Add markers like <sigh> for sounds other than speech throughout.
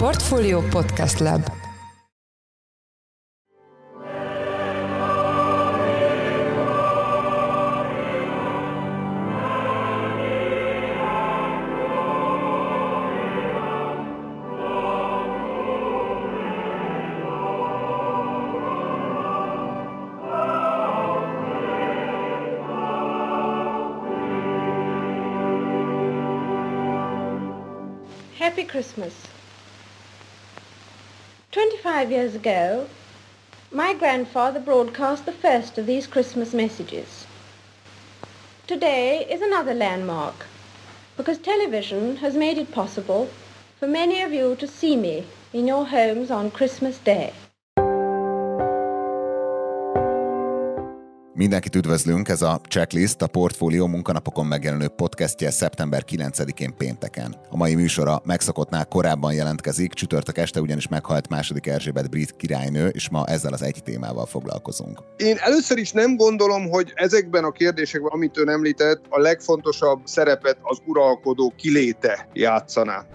Portfolio Podcast Lab Happy Christmas. 25 years ago, my grandfather broadcast the first of these Christmas messages. Today is another landmark because television has made it possible for many of you to see me in your homes on Christmas Day. Mindenkit üdvözlünk, ez a Checklist, a Portfólió munkanapokon megjelenő podcastje szeptember 9-én pénteken. A mai műsora megszokottnál korábban jelentkezik, csütörtök este ugyanis meghalt második Erzsébet brit királynő, és ma ezzel az egy témával foglalkozunk. Én először is nem gondolom, hogy ezekben a kérdésekben, amit ön említett, a legfontosabb szerepet az uralkodó kiléte játszaná.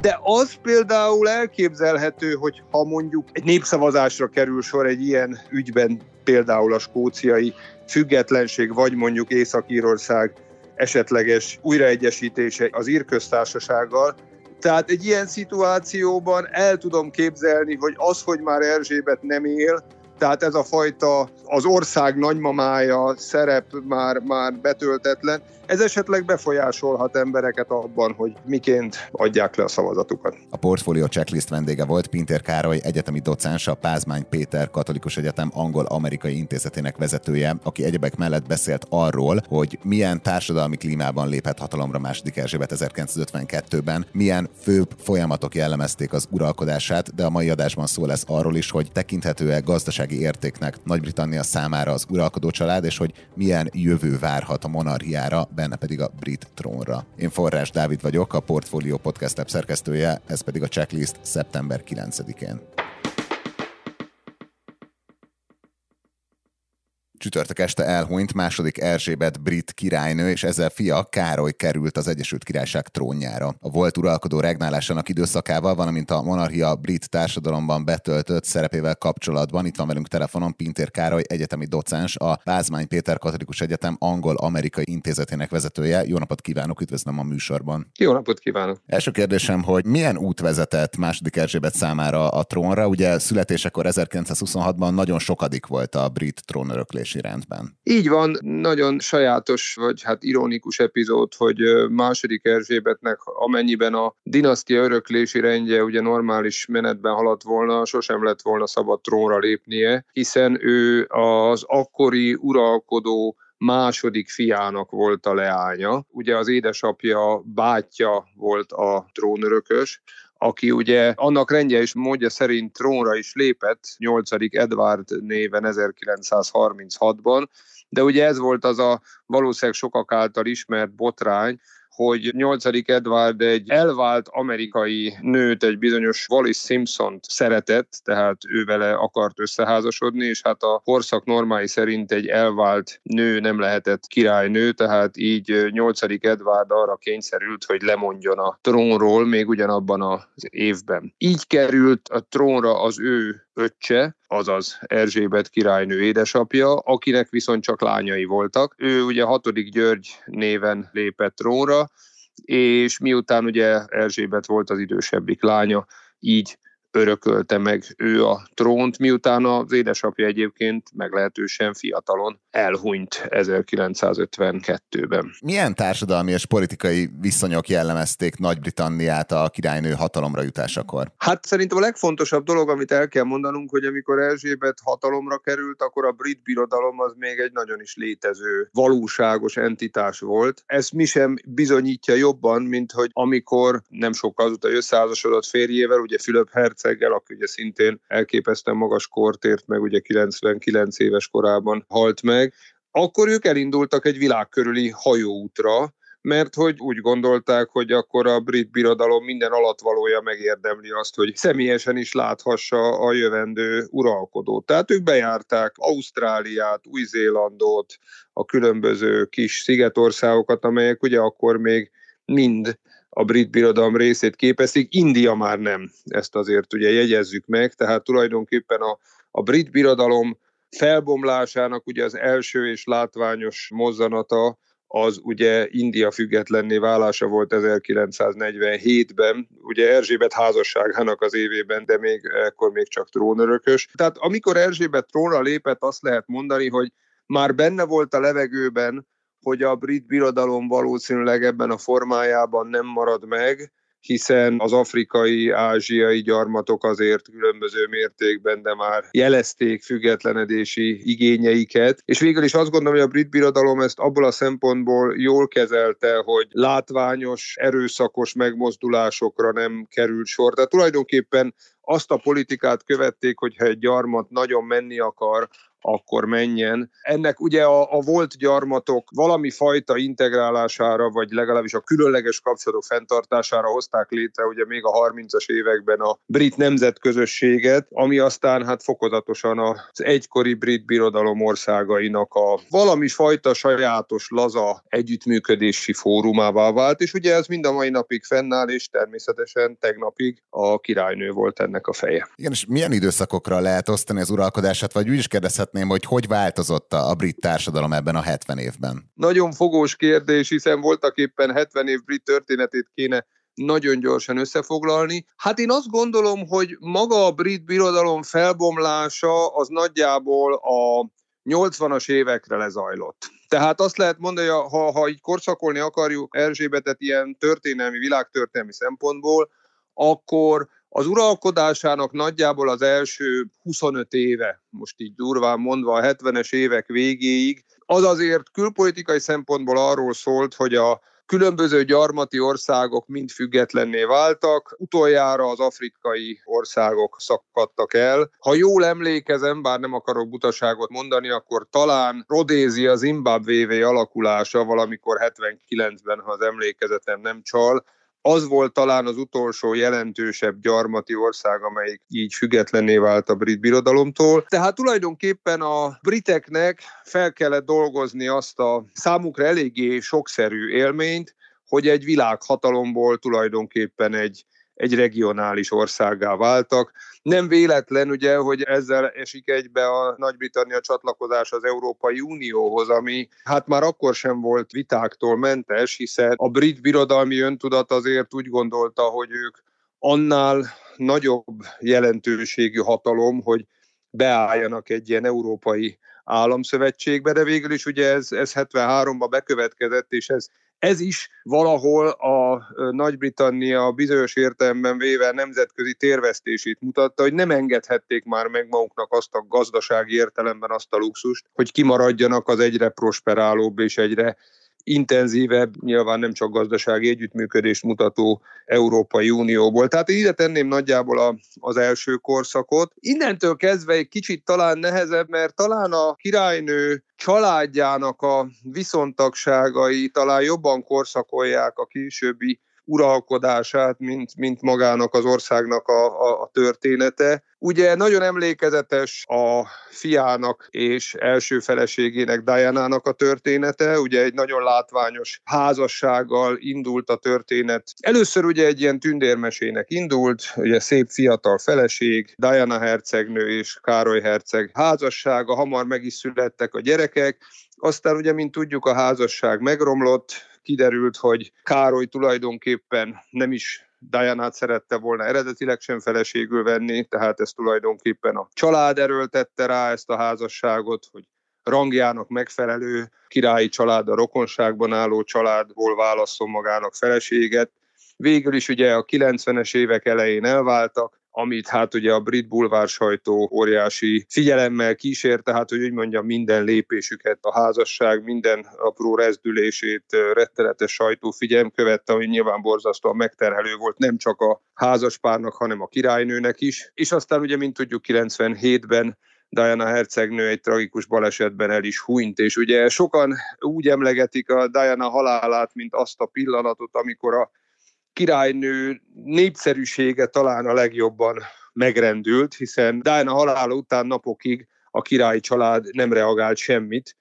De az például elképzelhető, hogy ha mondjuk egy népszavazásra kerül sor egy ilyen ügyben, például a skóciai függetlenség, vagy mondjuk Észak-Írország esetleges újraegyesítése az írköztársasággal, tehát egy ilyen szituációban el tudom képzelni, hogy az, hogy már Erzsébet nem él, tehát ez a fajta az ország nagymamája szerep már, már betöltetlen, ez esetleg befolyásolhat embereket abban, hogy miként adják le a szavazatukat. A Portfolio Checklist vendége volt Pintér Károly, egyetemi docens, a Pázmány Péter Katolikus Egyetem Angol-Amerikai Intézetének vezetője, aki egyebek mellett beszélt arról, hogy milyen társadalmi klímában lépett hatalomra második Erzsébet 1952-ben, milyen főbb folyamatok jellemezték az uralkodását, de a mai adásban szó lesz arról is, hogy tekinthető-e gazdasági értéknek Nagy-Britannia számára az uralkodó család, és hogy milyen jövő várhat a monarchiára benne pedig a brit trónra. Én Forrás Dávid vagyok, a Portfolio Podcast Lab szerkesztője, ez pedig a checklist szeptember 9-én. Csütörtök este elhunyt második Erzsébet brit királynő, és ezzel fia Károly került az Egyesült Királyság trónjára. A volt uralkodó regnálásának időszakával, valamint a monarchia brit társadalomban betöltött szerepével kapcsolatban itt van velünk telefonon Pintér Károly, egyetemi docens, a Pázmány Péter Katolikus Egyetem Angol-Amerikai Intézetének vezetője. Jó napot kívánok, üdvözlöm a műsorban. Jó napot kívánok! Első kérdésem, hogy milyen út vezetett második Erzsébet számára a trónra? Ugye születésekor 1926-ban nagyon sokadik volt a brit trónöröklés működési rendben. Így van, nagyon sajátos, vagy hát ironikus epizód, hogy második Erzsébetnek amennyiben a dinasztia öröklési rendje ugye normális menetben haladt volna, sosem lett volna szabad trónra lépnie, hiszen ő az akkori uralkodó második fiának volt a leánya. Ugye az édesapja bátyja volt a trónörökös, aki ugye annak rendje és módja szerint trónra is lépett 8. Edward néven 1936-ban, de ugye ez volt az a valószínűleg sokak által ismert botrány, hogy 8. Edward egy elvált amerikai nőt, egy bizonyos Wallis simpson szeretett, tehát ő vele akart összeházasodni, és hát a korszak normái szerint egy elvált nő nem lehetett királynő, tehát így 8. Edward arra kényszerült, hogy lemondjon a trónról még ugyanabban az évben. Így került a trónra az ő öccse, azaz Erzsébet királynő édesapja, akinek viszont csak lányai voltak. Ő ugye hatodik György néven lépett trónra, és miután ugye Erzsébet volt az idősebbik lánya, így örökölte meg ő a trónt, miután az édesapja egyébként meglehetősen fiatalon elhunyt 1952-ben. Milyen társadalmi és politikai viszonyok jellemezték Nagy-Britanniát a királynő hatalomra jutásakor? Hát szerintem a legfontosabb dolog, amit el kell mondanunk, hogy amikor Erzsébet hatalomra került, akkor a brit birodalom az még egy nagyon is létező, valóságos entitás volt. Ez mi sem bizonyítja jobban, mint hogy amikor nem sokkal azután összeházasodott férjével, ugye Fülöp herceg herceggel, aki ugye szintén elképesztően magas kort ért meg, ugye 99 éves korában halt meg, akkor ők elindultak egy világkörüli hajóútra, mert hogy úgy gondolták, hogy akkor a brit birodalom minden alatvalója megérdemli azt, hogy személyesen is láthassa a jövendő uralkodót. Tehát ők bejárták Ausztráliát, Új-Zélandot, a különböző kis szigetországokat, amelyek ugye akkor még mind a brit birodalom részét képezik, India már nem, ezt azért ugye jegyezzük meg, tehát tulajdonképpen a, a brit birodalom felbomlásának ugye az első és látványos mozzanata az ugye India függetlenné válása volt 1947-ben, ugye Erzsébet házasságának az évében, de még ekkor még csak trónörökös. Tehát amikor Erzsébet trónra lépett, azt lehet mondani, hogy már benne volt a levegőben, hogy a brit birodalom valószínűleg ebben a formájában nem marad meg, hiszen az afrikai, ázsiai gyarmatok azért különböző mértékben, de már jelezték függetlenedési igényeiket. És végül is azt gondolom, hogy a brit birodalom ezt abból a szempontból jól kezelte, hogy látványos, erőszakos megmozdulásokra nem került sor. Tehát tulajdonképpen azt a politikát követték, hogyha egy gyarmat nagyon menni akar, akkor menjen. Ennek ugye a, a volt gyarmatok valami fajta integrálására, vagy legalábbis a különleges kapcsolatok fenntartására hozták létre ugye még a 30-as években a brit nemzetközösséget, ami aztán hát fokozatosan az egykori brit birodalom országainak a valami fajta sajátos, laza együttműködési fórumává vált, és ugye ez mind a mai napig fennáll, és természetesen tegnapig a királynő volt ennek a feje. Igen, és milyen időszakokra lehet osztani az uralkodását, vagy úgy is kérdezhet szeretném, hogy hogy változott a brit társadalom ebben a 70 évben? Nagyon fogós kérdés, hiszen voltak éppen 70 év brit történetét kéne nagyon gyorsan összefoglalni. Hát én azt gondolom, hogy maga a brit birodalom felbomlása az nagyjából a 80-as évekre lezajlott. Tehát azt lehet mondani, hogy ha, ha így korszakolni akarjuk Erzsébetet ilyen történelmi, világtörténelmi szempontból, akkor az uralkodásának nagyjából az első 25 éve, most így durván mondva a 70-es évek végéig, az azért külpolitikai szempontból arról szólt, hogy a különböző gyarmati országok mind függetlenné váltak, utoljára az afrikai országok szakadtak el. Ha jól emlékezem, bár nem akarok butaságot mondani, akkor talán Rodézia Zimbabvévé alakulása valamikor 79-ben, ha az emlékezetem nem csal, az volt talán az utolsó jelentősebb gyarmati ország, amelyik így függetlenné vált a brit birodalomtól. Tehát tulajdonképpen a briteknek fel kellett dolgozni azt a számukra eléggé sokszerű élményt, hogy egy világhatalomból tulajdonképpen egy egy regionális országá váltak. Nem véletlen ugye, hogy ezzel esik egybe a Nagy-Britannia csatlakozás az Európai Unióhoz, ami hát már akkor sem volt vitáktól mentes, hiszen a brit birodalmi öntudat azért úgy gondolta, hogy ők annál nagyobb jelentőségű hatalom, hogy beálljanak egy ilyen európai államszövetségbe, de végül is ugye ez, ez 73-ban bekövetkezett, és ez ez is valahol a Nagy-Britannia bizonyos értelemben véve nemzetközi térvesztését mutatta, hogy nem engedhették már meg maguknak azt a gazdasági értelemben azt a luxust, hogy kimaradjanak az egyre prosperálóbb és egyre intenzívebb, nyilván nem csak gazdasági együttműködést mutató Európai Unióból. Tehát ide tenném nagyjából a, az első korszakot. Innentől kezdve egy kicsit talán nehezebb, mert talán a királynő családjának a viszontagságai talán jobban korszakolják a későbbi uralkodását, mint, mint magának az országnak a, a, a története. Ugye nagyon emlékezetes a fiának és első feleségének, Diana-nak a története, ugye egy nagyon látványos házassággal indult a történet. Először ugye egy ilyen tündérmesének indult, ugye szép fiatal feleség, Diana hercegnő és Károly herceg házassága, hamar meg is születtek a gyerekek, aztán ugye, mint tudjuk, a házasság megromlott, kiderült, hogy Károly tulajdonképpen nem is Diana-t szerette volna eredetileg sem feleségül venni, tehát ez tulajdonképpen a család erőltette rá ezt a házasságot, hogy rangjának megfelelő királyi család, a rokonságban álló családból válasszon magának feleséget. Végül is ugye a 90-es évek elején elváltak, amit hát ugye a brit bulvár sajtó óriási figyelemmel kísért, tehát hogy úgy mondjam, minden lépésüket, a házasság minden apró rezdülését rettenetes sajtó figyelm követte, ami nyilván borzasztóan megterhelő volt nem csak a házaspárnak, hanem a királynőnek is. És aztán ugye, mint tudjuk, 97-ben Diana hercegnő egy tragikus balesetben el is hunyt, és ugye sokan úgy emlegetik a Diana halálát, mint azt a pillanatot, amikor a királynő népszerűsége talán a legjobban megrendült, hiszen Diana halála után napokig a királyi család nem reagált semmit,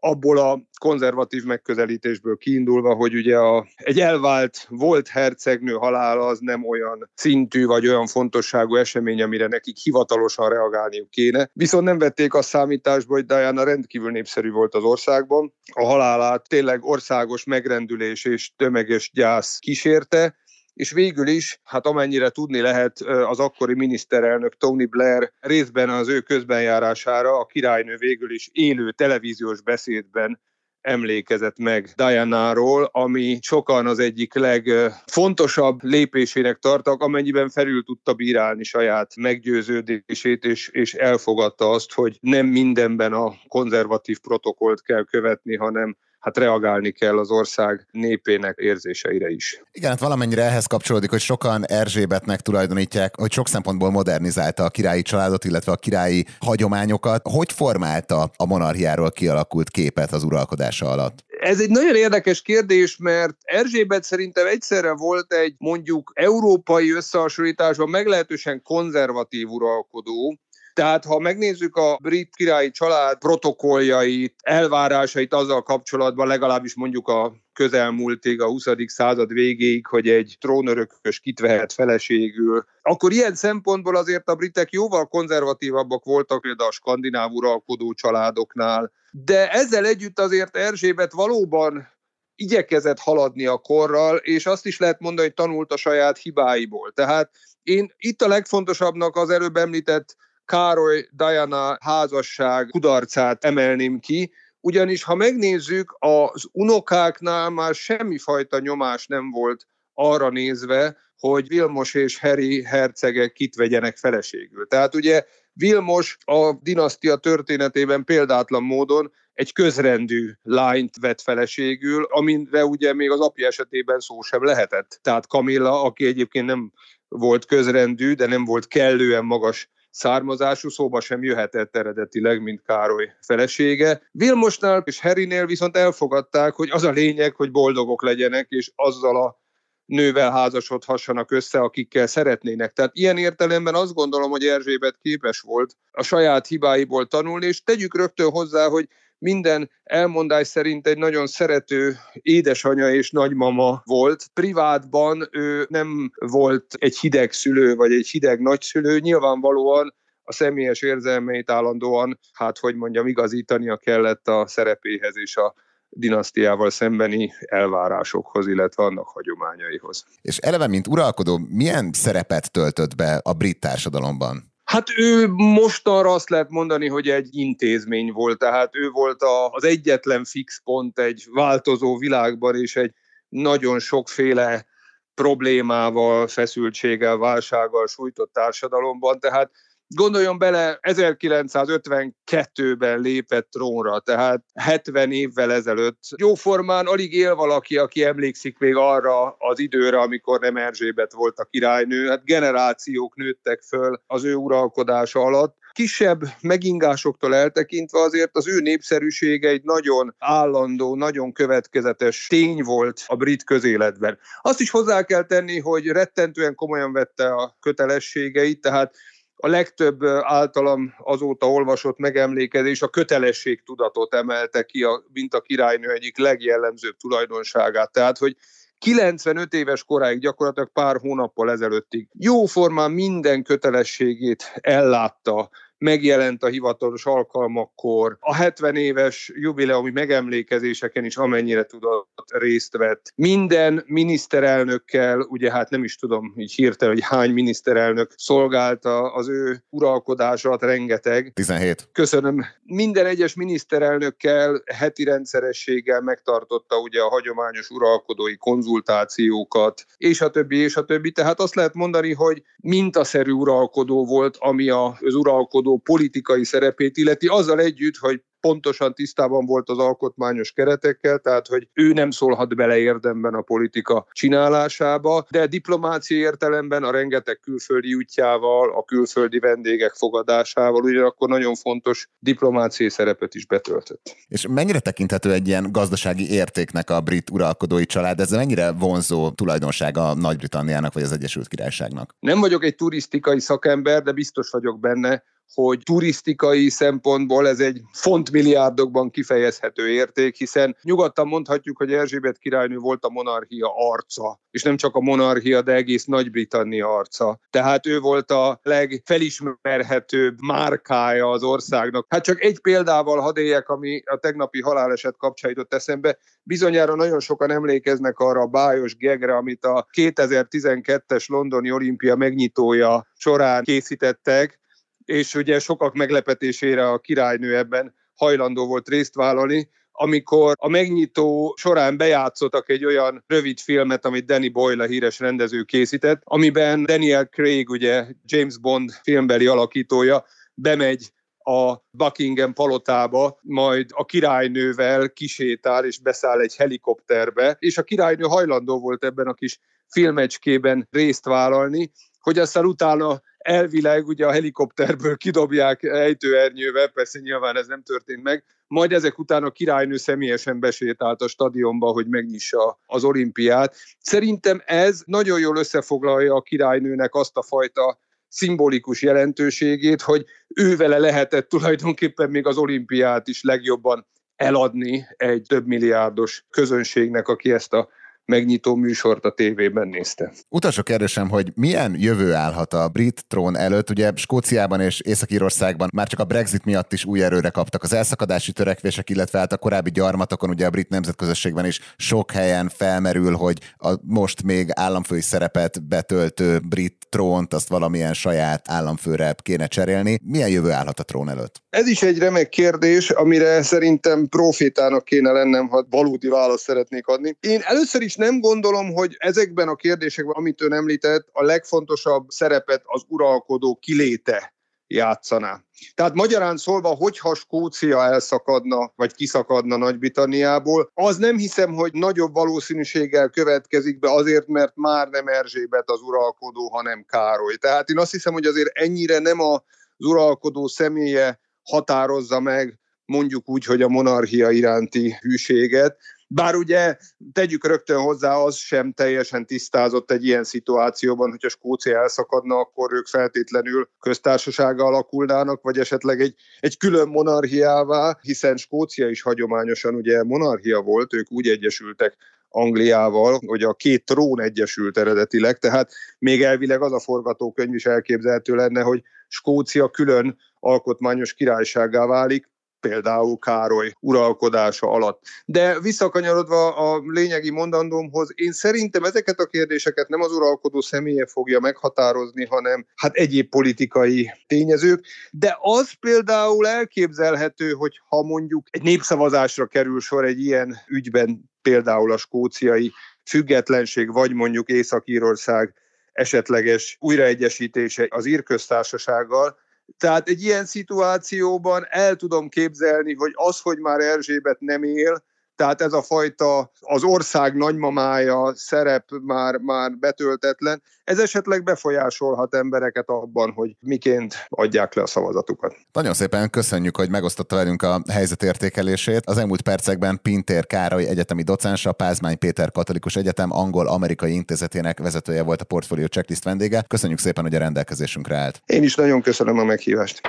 abból a konzervatív megközelítésből kiindulva, hogy ugye a, egy elvált volt hercegnő halála az nem olyan szintű vagy olyan fontosságú esemény, amire nekik hivatalosan reagálniuk kéne. Viszont nem vették a számításba, hogy Diana rendkívül népszerű volt az országban. A halálát tényleg országos megrendülés és tömeges gyász kísérte, és végül is, hát amennyire tudni lehet, az akkori miniszterelnök Tony Blair részben az ő közbenjárására a királynő végül is élő televíziós beszédben emlékezett meg Diana-ról, ami sokan az egyik legfontosabb lépésének tartak, amennyiben felül tudta bírálni saját meggyőződését, és, és elfogadta azt, hogy nem mindenben a konzervatív protokollt kell követni, hanem hát reagálni kell az ország népének érzéseire is. Igen, hát valamennyire ehhez kapcsolódik, hogy sokan Erzsébetnek tulajdonítják, hogy sok szempontból modernizálta a királyi családot, illetve a királyi hagyományokat. Hogy formálta a monarchiáról kialakult képet az uralkodása alatt? Ez egy nagyon érdekes kérdés, mert Erzsébet szerintem egyszerre volt egy mondjuk európai összehasonlításban meglehetősen konzervatív uralkodó, tehát ha megnézzük a brit királyi család protokolljait, elvárásait azzal kapcsolatban, legalábbis mondjuk a közelmúltig, a 20. század végéig, hogy egy trónörökös kit vehet feleségül, akkor ilyen szempontból azért a britek jóval konzervatívabbak voltak például a skandináv uralkodó családoknál, de ezzel együtt azért Erzsébet valóban igyekezett haladni a korral, és azt is lehet mondani, hogy tanult a saját hibáiból. Tehát én itt a legfontosabbnak az előbb említett Károly Diana házasság kudarcát emelném ki, ugyanis ha megnézzük, az unokáknál már semmifajta nyomás nem volt arra nézve, hogy Vilmos és Harry hercegek kit vegyenek feleségül. Tehát ugye Vilmos a dinasztia történetében példátlan módon egy közrendű lányt vett feleségül, amire ugye még az apja esetében szó sem lehetett. Tehát Kamilla, aki egyébként nem volt közrendű, de nem volt kellően magas származású, szóba sem jöhetett eredetileg, mint Károly felesége. Vilmosnál és Herinél viszont elfogadták, hogy az a lényeg, hogy boldogok legyenek, és azzal a nővel házasodhassanak össze, akikkel szeretnének. Tehát ilyen értelemben azt gondolom, hogy Erzsébet képes volt a saját hibáiból tanulni, és tegyük rögtön hozzá, hogy minden elmondás szerint egy nagyon szerető édesanyja és nagymama volt. Privátban ő nem volt egy hideg szülő, vagy egy hideg nagyszülő, nyilvánvalóan a személyes érzelmeit állandóan, hát hogy mondjam, igazítania kellett a szerepéhez és a dinasztiával szembeni elvárásokhoz, illetve annak hagyományaihoz. És eleve, mint uralkodó, milyen szerepet töltött be a brit társadalomban? Hát ő mostanra azt lehet mondani, hogy egy intézmény volt, tehát ő volt a, az egyetlen fix pont egy változó világban, és egy nagyon sokféle problémával, feszültséggel, válsággal sújtott társadalomban, tehát Gondoljon bele, 1952-ben lépett trónra, tehát 70 évvel ezelőtt. Jóformán alig él valaki, aki emlékszik még arra az időre, amikor nem Erzsébet volt a királynő. Hát generációk nőttek föl az ő uralkodása alatt kisebb megingásoktól eltekintve azért az ő népszerűsége egy nagyon állandó, nagyon következetes tény volt a brit közéletben. Azt is hozzá kell tenni, hogy rettentően komolyan vette a kötelességeit, tehát a legtöbb általam azóta olvasott megemlékezés a kötelesség tudatot emelte ki, a, mint a királynő egyik legjellemzőbb tulajdonságát. Tehát, hogy 95 éves koráig, gyakorlatilag pár hónappal ezelőttig jóformán minden kötelességét ellátta, megjelent a hivatalos alkalmakkor, a 70 éves jubileumi megemlékezéseken is amennyire tudott részt vett. Minden miniszterelnökkel, ugye hát nem is tudom így hirtelen, hogy hány miniszterelnök szolgálta az ő uralkodását, rengeteg. 17. Köszönöm. Minden egyes miniszterelnökkel heti rendszerességgel megtartotta ugye a hagyományos uralkodói konzultációkat, és a többi, és a többi. Tehát azt lehet mondani, hogy mintaszerű uralkodó volt, ami az uralkodó uralkodó politikai szerepét illeti, azzal együtt, hogy pontosan tisztában volt az alkotmányos keretekkel, tehát hogy ő nem szólhat bele érdemben a politika csinálásába, de diplomáciai értelemben a rengeteg külföldi útjával, a külföldi vendégek fogadásával ugyanakkor nagyon fontos diplomáciai szerepet is betöltött. És mennyire tekinthető egy ilyen gazdasági értéknek a brit uralkodói család? Ez mennyire vonzó tulajdonsága Nagy-Britanniának vagy az Egyesült Királyságnak? Nem vagyok egy turisztikai szakember, de biztos vagyok benne, hogy turisztikai szempontból ez egy fontmilliárdokban kifejezhető érték, hiszen nyugodtan mondhatjuk, hogy Erzsébet királynő volt a monarchia arca, és nem csak a monarchia, de egész Nagy-Britannia arca. Tehát ő volt a legfelismerhetőbb márkája az országnak. Hát csak egy példával hadd éljek, ami a tegnapi haláleset kapcsán jutott eszembe. Bizonyára nagyon sokan emlékeznek arra a bájos gegre, amit a 2012-es londoni olimpia megnyitója során készítettek, és ugye sokak meglepetésére a királynő ebben hajlandó volt részt vállalni, amikor a megnyitó során bejátszottak egy olyan rövid filmet, amit Danny Boyle, a híres rendező készített, amiben Daniel Craig, ugye James Bond filmbeli alakítója, bemegy a Buckingham palotába, majd a királynővel kisétál és beszáll egy helikopterbe, és a királynő hajlandó volt ebben a kis filmecskében részt vállalni, hogy aztán utána elvileg ugye a helikopterből <laughs> kidobják ejtőernyővel, persze nyilván ez nem történt meg, majd ezek után a királynő személyesen besétált a stadionba, hogy megnyissa az olimpiát. Szerintem ez nagyon jól összefoglalja a királynőnek azt a fajta szimbolikus jelentőségét, hogy ővele lehetett tulajdonképpen még az olimpiát is legjobban eladni egy több milliárdos közönségnek, aki ezt a megnyitó műsort a tévében nézte. Utolsó kérdésem, hogy milyen jövő állhat a brit trón előtt? Ugye Skóciában és Észak-Írországban már csak a Brexit miatt is új erőre kaptak az elszakadási törekvések, illetve hát a korábbi gyarmatokon ugye a brit nemzetközösségben is sok helyen felmerül, hogy a most még államfői szerepet betöltő brit trónt azt valamilyen saját államfőre kéne cserélni. Milyen jövő állhat a trón előtt? Ez is egy remek kérdés, amire szerintem profétának kéne lennem, ha valódi választ szeretnék adni. Én először is nem gondolom, hogy ezekben a kérdésekben, amit ön említett, a legfontosabb szerepet az uralkodó kiléte játszaná. Tehát magyarán szólva, hogyha Skócia elszakadna, vagy kiszakadna Nagy-Britanniából, az nem hiszem, hogy nagyobb valószínűséggel következik be azért, mert már nem Erzsébet az uralkodó, hanem Károly. Tehát én azt hiszem, hogy azért ennyire nem az uralkodó személye határozza meg mondjuk úgy, hogy a monarchia iránti hűséget, bár ugye tegyük rögtön hozzá, az sem teljesen tisztázott egy ilyen szituációban, hogyha Skócia elszakadna, akkor ők feltétlenül köztársasága alakulnának, vagy esetleg egy, egy külön monarchiává, hiszen Skócia is hagyományosan ugye monarchia volt, ők úgy egyesültek Angliával, hogy a két trón egyesült eredetileg, tehát még elvileg az a forgatókönyv is elképzelhető lenne, hogy Skócia külön alkotmányos királyságá válik, például Károly uralkodása alatt. De visszakanyarodva a lényegi mondandómhoz, én szerintem ezeket a kérdéseket nem az uralkodó személye fogja meghatározni, hanem hát egyéb politikai tényezők, de az például elképzelhető, hogy ha mondjuk egy népszavazásra kerül sor egy ilyen ügyben, például a skóciai függetlenség, vagy mondjuk Észak-Írország esetleges újraegyesítése az írköztársasággal, tehát egy ilyen szituációban el tudom képzelni, hogy az, hogy már Erzsébet nem él, tehát ez a fajta az ország nagymamája szerep már, már betöltetlen, ez esetleg befolyásolhat embereket abban, hogy miként adják le a szavazatukat. Nagyon szépen köszönjük, hogy megosztotta velünk a helyzetértékelését. Az elmúlt percekben Pintér Károly egyetemi docens, a Pázmány Péter Katolikus Egyetem angol-amerikai intézetének vezetője volt a Portfolio Checklist vendége. Köszönjük szépen, hogy a rendelkezésünkre állt. Én is nagyon köszönöm a meghívást.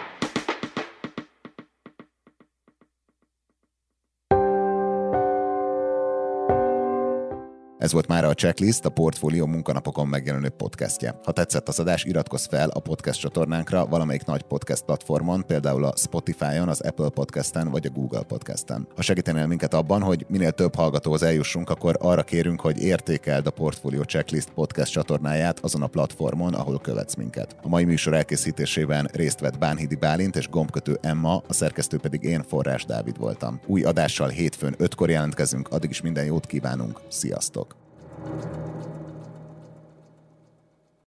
Ez volt már a Checklist, a Portfólió munkanapokon megjelenő podcastje. Ha tetszett az adás, iratkozz fel a podcast csatornánkra valamelyik nagy podcast platformon, például a Spotify-on, az Apple Podcast-en vagy a Google Podcast-en. Ha segítenél minket abban, hogy minél több hallgatóhoz eljussunk, akkor arra kérünk, hogy értékeld a Portfolio Checklist podcast csatornáját azon a platformon, ahol követsz minket. A mai műsor elkészítésében részt vett Bánhidi Bálint és gombkötő Emma, a szerkesztő pedig én, Forrás Dávid voltam. Új adással hétfőn ötkor jelentkezünk, addig is minden jót kívánunk, sziasztok! Thank you.